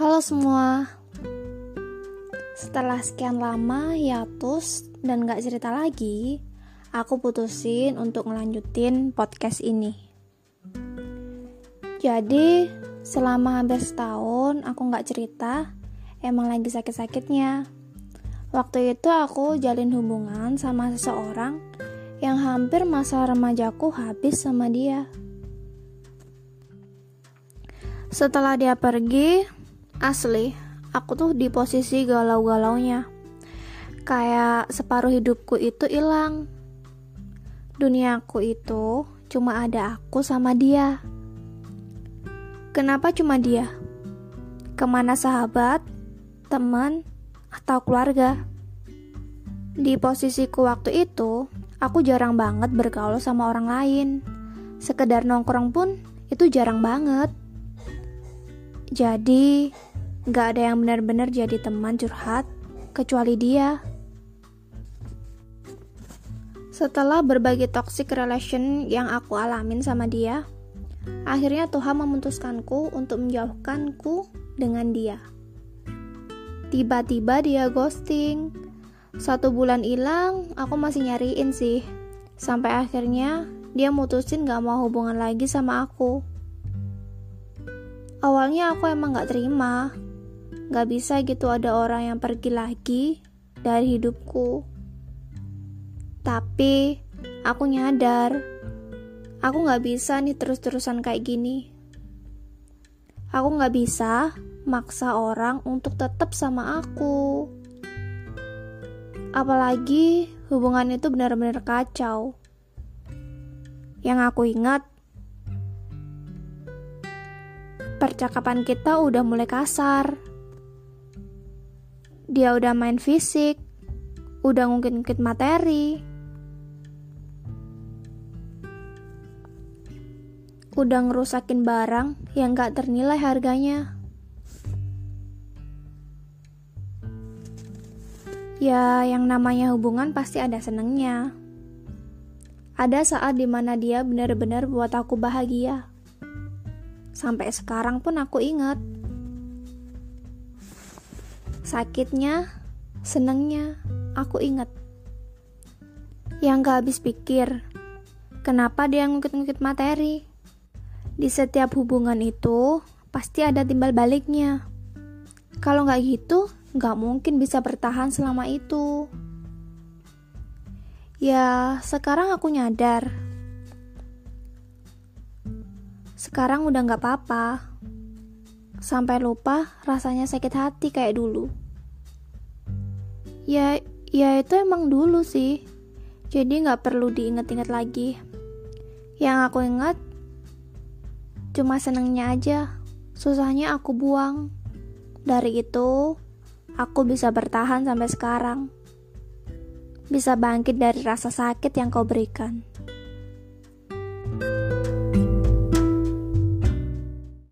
Halo semua. Setelah sekian lama hiatus dan gak cerita lagi Aku putusin untuk ngelanjutin podcast ini. Jadi selama hampir setahun aku gak cerita Emang lagi sakit-sakitnya. Waktu itu aku jalin hubungan sama seseorang Yang hampir masa remajaku habis sama dia. Setelah dia pergi, Asli, aku tuh di posisi galau-galaunya. Kayak separuh hidupku itu hilang. Duniaku itu cuma ada aku sama dia. Kenapa cuma dia? Ke mana sahabat, teman, atau keluarga? Di posisiku waktu itu, aku jarang banget bergaul sama orang lain. Sekedar nongkrong pun itu jarang banget. Jadi, Gak ada yang benar-benar jadi teman curhat kecuali dia. Setelah berbagi toxic relation yang aku alamin sama dia, akhirnya Tuhan memutuskanku untuk menjauhkanku dengan dia. Tiba-tiba dia ghosting. Satu bulan hilang, aku masih nyariin sih. Sampai akhirnya dia mutusin gak mau hubungan lagi sama aku. Awalnya aku emang gak terima, Gak bisa gitu ada orang yang pergi lagi dari hidupku. Tapi aku nyadar, aku gak bisa nih terus-terusan kayak gini. Aku gak bisa maksa orang untuk tetap sama aku. Apalagi hubungan itu benar-benar kacau. Yang aku ingat, percakapan kita udah mulai kasar dia udah main fisik, udah ngungkit-ngungkit materi, udah ngerusakin barang yang gak ternilai harganya. Ya, yang namanya hubungan pasti ada senengnya. Ada saat di mana dia benar-benar buat aku bahagia. Sampai sekarang pun aku ingat Sakitnya, senengnya, aku inget. Yang gak habis pikir, kenapa dia ngukit-ngukit materi? Di setiap hubungan itu, pasti ada timbal baliknya. Kalau gak gitu, gak mungkin bisa bertahan selama itu. Ya, sekarang aku nyadar. Sekarang udah gak apa-apa sampai lupa rasanya sakit hati kayak dulu. Ya, ya itu emang dulu sih. Jadi nggak perlu diinget-inget lagi. Yang aku ingat cuma senengnya aja. Susahnya aku buang. Dari itu, aku bisa bertahan sampai sekarang. Bisa bangkit dari rasa sakit yang kau berikan.